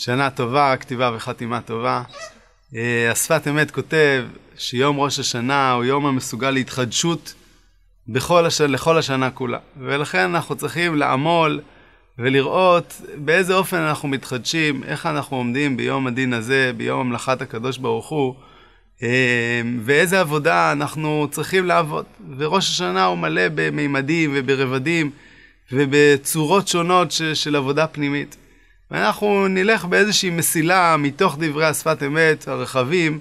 שנה טובה, כתיבה וחתימה טובה. אה, השפת אמת כותב שיום ראש השנה הוא יום המסוגל להתחדשות בכל הש... לכל השנה כולה. ולכן אנחנו צריכים לעמול ולראות באיזה אופן אנחנו מתחדשים, איך אנחנו עומדים ביום הדין הזה, ביום המלאכת הקדוש ברוך הוא, אה, ואיזה עבודה אנחנו צריכים לעבוד. וראש השנה הוא מלא במימדים וברבדים ובצורות שונות ש... של עבודה פנימית. ואנחנו נלך באיזושהי מסילה מתוך דברי השפת אמת הרחבים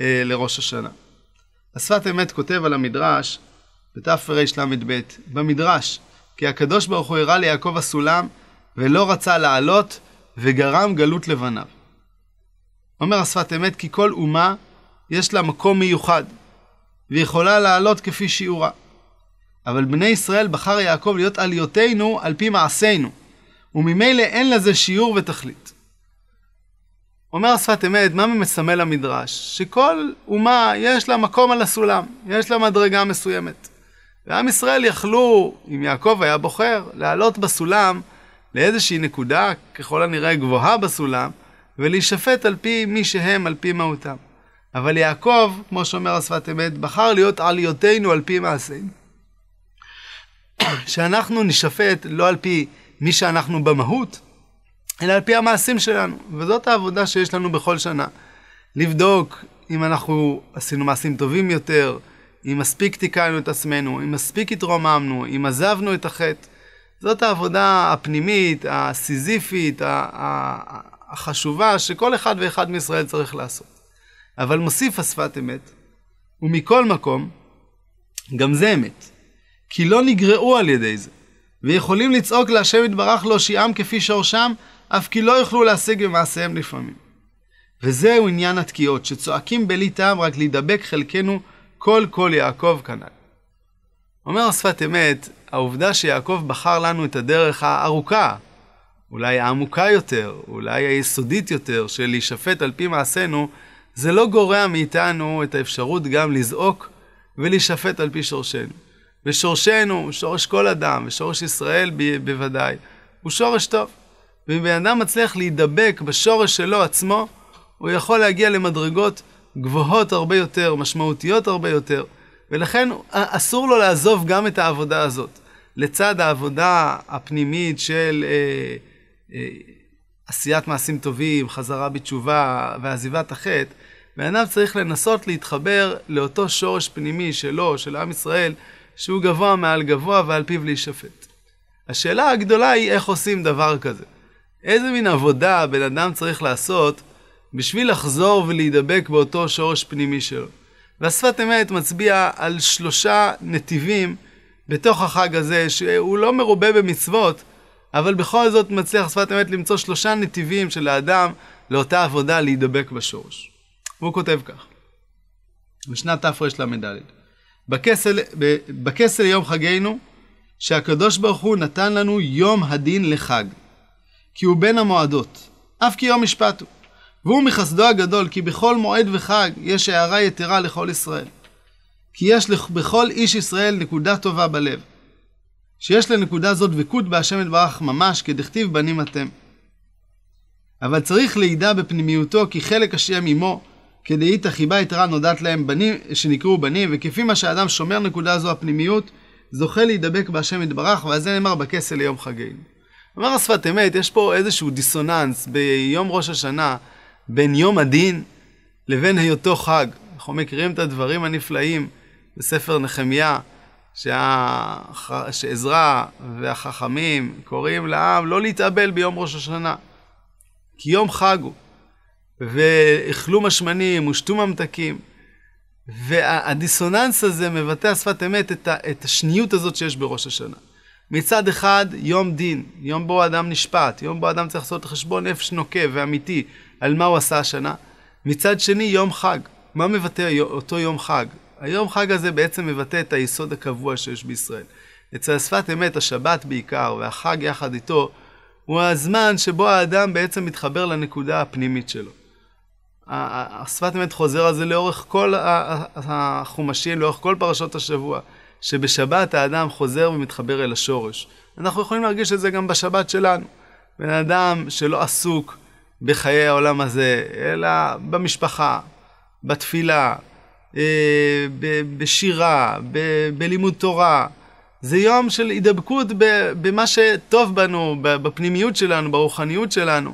אה, לראש השנה. השפת אמת כותב על המדרש בתרל"ב, במדרש, כי הקדוש ברוך הוא הראה ליעקב הסולם ולא רצה לעלות וגרם גלות לבניו. אומר השפת אמת כי כל אומה יש לה מקום מיוחד ויכולה לעלות כפי שיעורה. אבל בני ישראל בחר יעקב להיות עליותינו על פי מעשינו. וממילא אין לזה שיעור ותכלית. אומר השפת אמת, מה מסמל המדרש? שכל אומה יש לה מקום על הסולם, יש לה מדרגה מסוימת. ועם ישראל יכלו, אם יעקב היה בוחר, לעלות בסולם לאיזושהי נקודה, ככל הנראה גבוהה בסולם, ולהישפט על פי מי שהם, על פי מהותם. אבל יעקב, כמו שאומר השפת אמת, בחר להיות עליותינו על פי מעשינו. שאנחנו נשפט לא על פי מי שאנחנו במהות, אלא על פי המעשים שלנו. וזאת העבודה שיש לנו בכל שנה. לבדוק אם אנחנו עשינו מעשים טובים יותר, אם מספיק תיקנו את עצמנו, אם מספיק התרוממנו, אם עזבנו את החטא. זאת העבודה הפנימית, הסיזיפית, החשובה, שכל אחד ואחד מישראל צריך לעשות. אבל מוסיף השפת אמת, ומכל מקום, גם זה אמת. כי לא נגרעו על ידי זה. ויכולים לצעוק להשם יתברך להושיעם כפי שורשם, אף כי לא יוכלו להשיג במעשיהם לפעמים. וזהו עניין התקיעות, שצועקים בלי טעם רק להידבק חלקנו כל כל יעקב כנ"ל. אומר השפת אמת, העובדה שיעקב בחר לנו את הדרך הארוכה, אולי העמוקה יותר, אולי היסודית יותר, של להישפט על פי מעשינו, זה לא גורע מאיתנו את האפשרות גם לזעוק ולהישפט על פי שורשנו. ושורשנו, שורש כל אדם, ושורש ישראל ב- בוודאי, הוא שורש טוב. ואם בן אדם מצליח להידבק בשורש שלו עצמו, הוא יכול להגיע למדרגות גבוהות הרבה יותר, משמעותיות הרבה יותר, ולכן אסור לו לעזוב גם את העבודה הזאת. לצד העבודה הפנימית של אה, אה, עשיית מעשים טובים, חזרה בתשובה ועזיבת החטא, בן אדם צריך לנסות להתחבר לאותו שורש פנימי שלו, של עם ישראל, שהוא גבוה מעל גבוה ועל פיו להישפט. השאלה הגדולה היא איך עושים דבר כזה. איזה מין עבודה בן אדם צריך לעשות בשביל לחזור ולהידבק באותו שורש פנימי שלו. והשפת אמת מצביע על שלושה נתיבים בתוך החג הזה, שהוא לא מרובה במצוות, אבל בכל זאת מצליח שפת אמת למצוא שלושה נתיבים של האדם לאותה עבודה להידבק בשורש. והוא כותב כך, בשנת תרל"ד: בכסל, בכסל יום חגנו, שהקדוש ברוך הוא נתן לנו יום הדין לחג, כי הוא בין המועדות, אף כי יום משפט הוא. והוא מחסדו הגדול, כי בכל מועד וחג יש הערה יתרה לכל ישראל. כי יש בכל איש ישראל נקודה טובה בלב. שיש לנקודה זאת דבקות בהשם יתברך ממש, כדכתיב בנים אתם. אבל צריך לידע בפנימיותו כי חלק השם עמו, כדאית החיבה יתרה נודעת להם בנים, שנקראו בנים, וכפי מה שהאדם שומר נקודה זו הפנימיות, זוכה להידבק בהשם יתברך, ועל זה נאמר בכסל ליום חגנו. אומר השפת אמת, יש פה איזשהו דיסוננס ביום ראש השנה, בין יום הדין לבין היותו חג. אנחנו מכירים את הדברים הנפלאים בספר נחמיה, שהח... שעזרא והחכמים קוראים לעם לא להתאבל ביום ראש השנה, כי יום חג הוא. ואכלו משמנים ושתו ממתקים. והדיסוננס הזה מבטא שפת אמת את, ה, את השניות הזאת שיש בראש השנה. מצד אחד, יום דין, יום בו האדם נשפט, יום בו האדם צריך לעשות חשבון נפש נוקב ואמיתי על מה הוא עשה השנה. מצד שני, יום חג. מה מבטא אותו יום חג? היום חג הזה בעצם מבטא את היסוד הקבוע שיש בישראל. אצל שפת אמת, השבת בעיקר, והחג יחד איתו, הוא הזמן שבו האדם בעצם מתחבר לנקודה הפנימית שלו. השפת אמת חוזר על זה לאורך כל החומשים, לאורך כל פרשות השבוע, שבשבת האדם חוזר ומתחבר אל השורש. אנחנו יכולים להרגיש את זה גם בשבת שלנו. בן אדם שלא עסוק בחיי העולם הזה, אלא במשפחה, בתפילה, אה, בשירה, בלימוד תורה. זה יום של הידבקות במה שטוב בנו, בפנימיות שלנו, ברוחניות שלנו.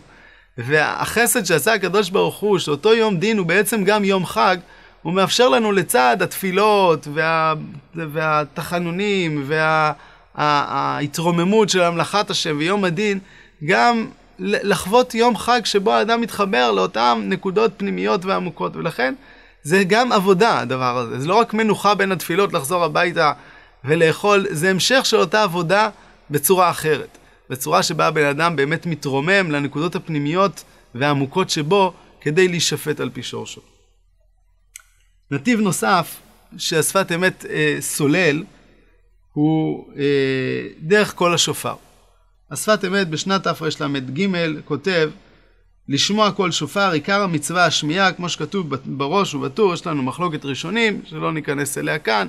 והחסד שעשה הקדוש ברוך הוא, שאותו יום דין הוא בעצם גם יום חג, הוא מאפשר לנו לצד התפילות וה, והתחנונים וההתרוממות של המלאכת השם ויום הדין, גם לחוות יום חג שבו האדם מתחבר לאותן נקודות פנימיות ועמוקות. ולכן זה גם עבודה, הדבר הזה. זה לא רק מנוחה בין התפילות, לחזור הביתה ולאכול, זה המשך של אותה עבודה בצורה אחרת. בצורה שבה הבן אדם באמת מתרומם לנקודות הפנימיות והעמוקות שבו כדי להישפט על פי שורשו. נתיב נוסף שהשפת אמת אה, סולל הוא אה, דרך קול השופר. השפת אמת בשנת תרל"ג כותב לשמוע קול שופר, עיקר המצווה השמיעה, כמו שכתוב בראש ובטור, יש לנו מחלוקת ראשונים, שלא ניכנס אליה כאן,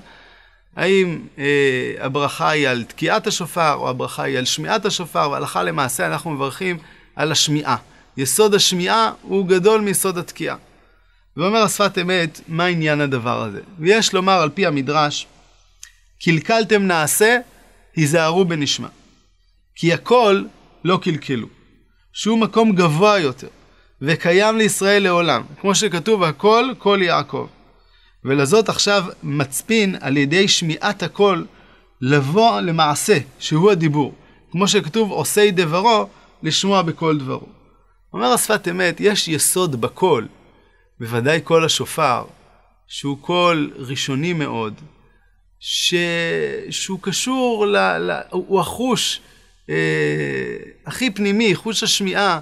האם אה, הברכה היא על תקיעת השופר, או הברכה היא על שמיעת השופר, והלכה למעשה אנחנו מברכים על השמיעה. יסוד השמיעה הוא גדול מיסוד התקיעה. ואומר השפת אמת, מה עניין הדבר הזה? ויש לומר על פי המדרש, קלקלתם נעשה, היזהרו בנשמע. כי הכל לא קלקלו. שהוא מקום גבוה יותר, וקיים לישראל לעולם. כמו שכתוב, הכל, כל יעקב. ולזאת עכשיו מצפין על ידי שמיעת הקול לבוא למעשה, שהוא הדיבור. כמו שכתוב, עושי דברו, לשמוע בכל דברו. אומר השפת אמת, יש יסוד בקול, בוודאי קול השופר, שהוא קול ראשוני מאוד, ש... שהוא קשור, ל... ל... הוא החוש אה, הכי פנימי, חוש השמיעה.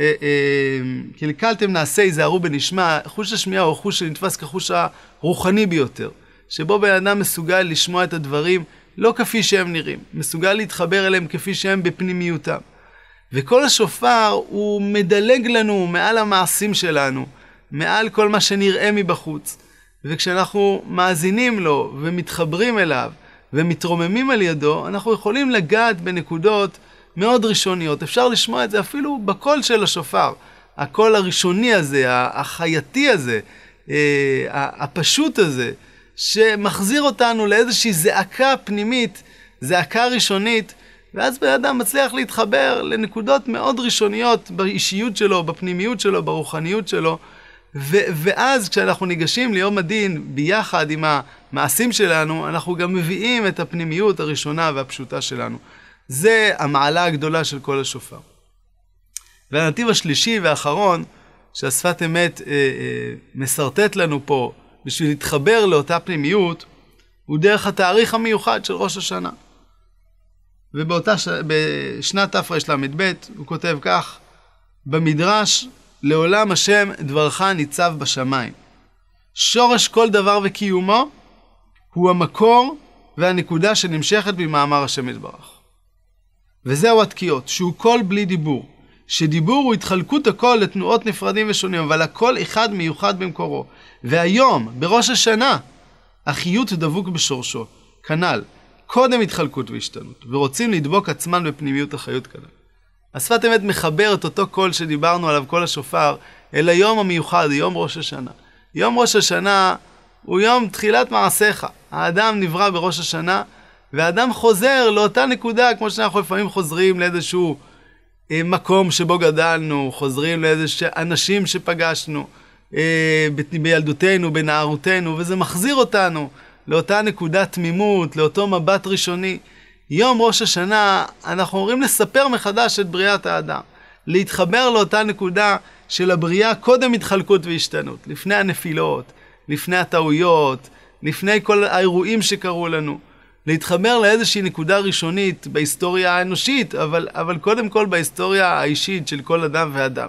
אה, אה, קלקלתם נעשה, היזהרו בנשמע, חוש השמיעה הוא החוש שנתפס כחוש הרוחני ביותר, שבו בן אדם מסוגל לשמוע את הדברים לא כפי שהם נראים, מסוגל להתחבר אליהם כפי שהם בפנימיותם. וכל השופר הוא מדלג לנו מעל המעשים שלנו, מעל כל מה שנראה מבחוץ. וכשאנחנו מאזינים לו ומתחברים אליו ומתרוממים על ידו, אנחנו יכולים לגעת בנקודות מאוד ראשוניות. אפשר לשמוע את זה אפילו בקול של השופר. הקול הראשוני הזה, החייתי הזה, אה, הפשוט הזה, שמחזיר אותנו לאיזושהי זעקה פנימית, זעקה ראשונית, ואז בן אדם מצליח להתחבר לנקודות מאוד ראשוניות באישיות שלו, בפנימיות שלו, ברוחניות שלו. ו- ואז כשאנחנו ניגשים ליום הדין ביחד עם המעשים שלנו, אנחנו גם מביאים את הפנימיות הראשונה והפשוטה שלנו. זה המעלה הגדולה של כל השופר. והנתיב השלישי והאחרון, שהשפת אמת אה, אה, מסרטט לנו פה בשביל להתחבר לאותה פנימיות, הוא דרך התאריך המיוחד של ראש השנה. ובאותה ש... בשנת תרל"ב הוא כותב כך, במדרש לעולם השם דברך ניצב בשמיים. שורש כל דבר וקיומו הוא המקור והנקודה שנמשכת במאמר השם יתברך. וזהו התקיעות, שהוא קול בלי דיבור. שדיבור הוא התחלקות הקול לתנועות נפרדים ושונים, אבל הקול אחד מיוחד במקורו. והיום, בראש השנה, החיות דבוק בשורשו. כנ"ל, קודם התחלקות והשתנות, ורוצים לדבוק עצמן בפנימיות החיות כנ"ל. השפת אמת מחבר את אותו קול שדיברנו עליו, קול השופר, אל היום המיוחד, יום ראש השנה. יום ראש השנה הוא יום תחילת מעשיך. האדם נברא בראש השנה, והאדם חוזר לאותה נקודה, כמו שאנחנו לפעמים חוזרים לאיזשהו אה, מקום שבו גדלנו, חוזרים לאיזשהו אנשים שפגשנו אה, בילדותנו, בנערותנו, וזה מחזיר אותנו לאותה נקודת תמימות, לאותו מבט ראשוני. יום ראש השנה אנחנו אומרים לספר מחדש את בריאת האדם, להתחבר לאותה נקודה של הבריאה קודם התחלקות והשתנות, לפני הנפילות, לפני הטעויות, לפני כל האירועים שקרו לנו. להתחבר לאיזושהי נקודה ראשונית בהיסטוריה האנושית, אבל, אבל קודם כל בהיסטוריה האישית של כל אדם ואדם.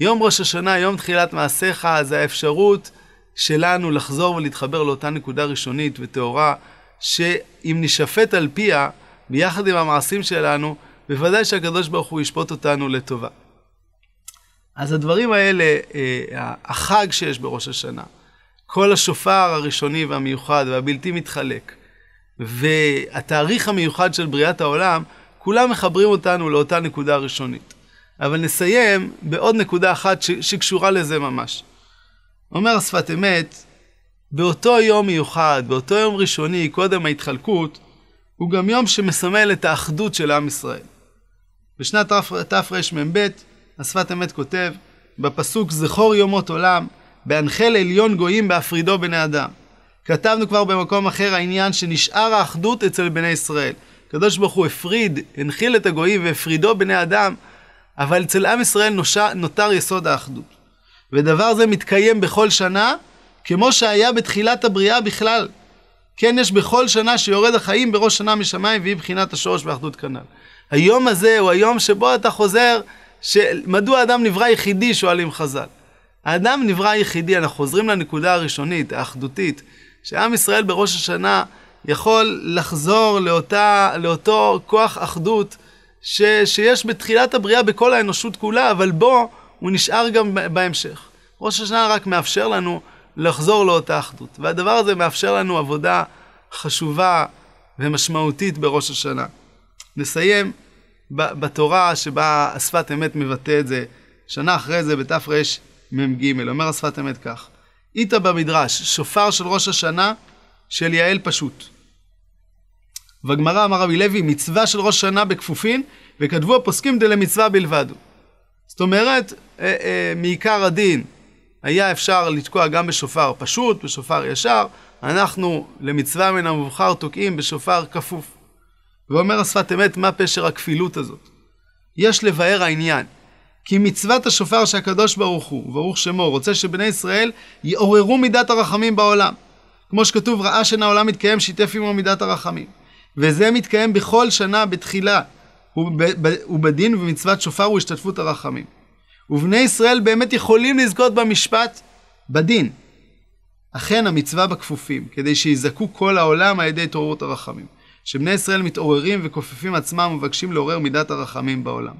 יום ראש השנה, יום תחילת מעשיך, זה האפשרות שלנו לחזור ולהתחבר לאותה נקודה ראשונית וטהורה, שאם נשפט על פיה, ביחד עם המעשים שלנו, בוודאי שהקדוש ברוך הוא ישפוט אותנו לטובה. אז הדברים האלה, אה, החג שיש בראש השנה, כל השופר הראשוני והמיוחד והבלתי מתחלק, והתאריך המיוחד של בריאת העולם, כולם מחברים אותנו לאותה נקודה ראשונית. אבל נסיים בעוד נקודה אחת ש- שקשורה לזה ממש. אומר השפת אמת, באותו יום מיוחד, באותו יום ראשוני, קודם ההתחלקות, הוא גם יום שמסמל את האחדות של עם ישראל. בשנת תרמ"ב, השפת אמת כותב, בפסוק זכור יומות עולם, בהנחל עליון גויים בהפרידו בני אדם. כתבנו כבר במקום אחר העניין שנשאר האחדות אצל בני ישראל. הקדוש ברוך הוא הפריד, הנחיל את הגויים והפרידו בני אדם, אבל אצל עם ישראל נושר, נותר יסוד האחדות. ודבר זה מתקיים בכל שנה, כמו שהיה בתחילת הבריאה בכלל. כן יש בכל שנה שיורד החיים בראש שנה משמיים והיא בחינת השורש והאחדות כנ"ל. היום הזה הוא היום שבו אתה חוזר, מדוע האדם נברא יחידי, שואלים חז"ל. האדם נברא יחידי, אנחנו חוזרים לנקודה הראשונית, האחדותית, שעם ישראל בראש השנה יכול לחזור לאותה, לאותו כוח אחדות ש, שיש בתחילת הבריאה בכל האנושות כולה, אבל בו הוא נשאר גם בהמשך. ראש השנה רק מאפשר לנו לחזור לאותה אחדות, והדבר הזה מאפשר לנו עבודה חשובה ומשמעותית בראש השנה. נסיים בתורה שבה השפת אמת מבטא את זה, שנה אחרי זה בתרמ"ג, אומר השפת אמת כך: איתה במדרש, שופר של ראש השנה של יעל פשוט. בגמרא אמר רבי לוי, מצווה של ראש השנה בכפופין, וכתבו הפוסקים דלמצווה בלבד. זאת אומרת, אה, אה, מעיקר הדין היה אפשר לתקוע גם בשופר פשוט, בשופר ישר, אנחנו למצווה מן המובחר תוקעים בשופר כפוף. ואומר השפת אמת, מה פשר הכפילות הזאת? יש לבאר העניין, כי מצוות השופר שהקדוש ברוך הוא, ברוך שמו, רוצה שבני ישראל יעוררו מידת הרחמים בעולם. כמו שכתוב, ראה שנה העולם מתקיים, שיתף עמו מידת הרחמים. וזה מתקיים בכל שנה בתחילה, ובדין ובמצוות שופר הוא השתתפות הרחמים. ובני ישראל באמת יכולים לזכות במשפט בדין. אכן המצווה בכפופים, כדי שיזכו כל העולם על ידי התעוררות הרחמים. שבני ישראל מתעוררים וכופפים עצמם ומבקשים לעורר מידת הרחמים בעולם.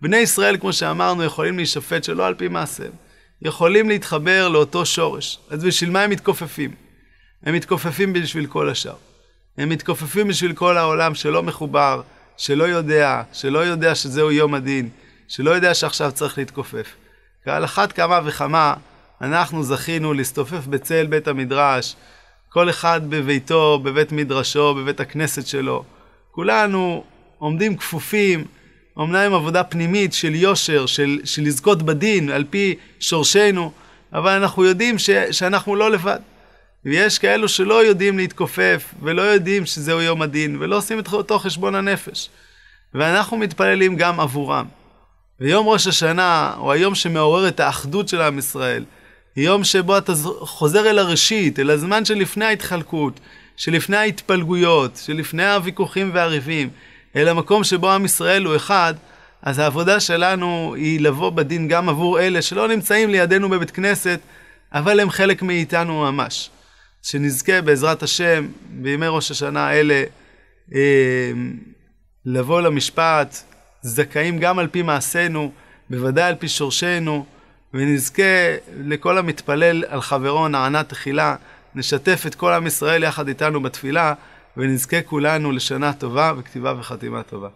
בני ישראל, כמו שאמרנו, יכולים להישפט שלא על פי מעשיהם. יכולים להתחבר לאותו שורש. אז בשביל מה הם מתכופפים? הם מתכופפים בשביל כל השאר. הם מתכופפים בשביל כל העולם שלא מחובר, שלא יודע, שלא יודע שזהו יום הדין, שלא יודע שעכשיו צריך להתכופף. כעל אחת כמה וכמה אנחנו זכינו להסתופף בצל בית המדרש, כל אחד בביתו, בבית מדרשו, בבית הכנסת שלו. כולנו עומדים כפופים, אמנם עבודה פנימית של יושר, של, של לזכות בדין על פי שורשנו, אבל אנחנו יודעים ש, שאנחנו לא לבד. ויש כאלו שלא יודעים להתכופף, ולא יודעים שזהו יום הדין, ולא עושים את אותו חשבון הנפש. ואנחנו מתפללים גם עבורם. ויום ראש השנה הוא היום שמעורר את האחדות של עם ישראל. יום שבו אתה חוזר אל הראשית, אל הזמן שלפני ההתחלקות, שלפני ההתפלגויות, שלפני הוויכוחים והריבים, אל המקום שבו עם ישראל הוא אחד, אז העבודה שלנו היא לבוא בדין גם עבור אלה שלא נמצאים לידינו בבית כנסת, אבל הם חלק מאיתנו ממש. שנזכה בעזרת השם בימי ראש השנה האלה אה, לבוא למשפט זכאים גם על פי מעשינו, בוודאי על פי שורשנו, ונזכה לכל המתפלל על חברו נענה תחילה, נשתף את כל עם ישראל יחד איתנו בתפילה, ונזכה כולנו לשנה טובה וכתיבה וחתימה טובה.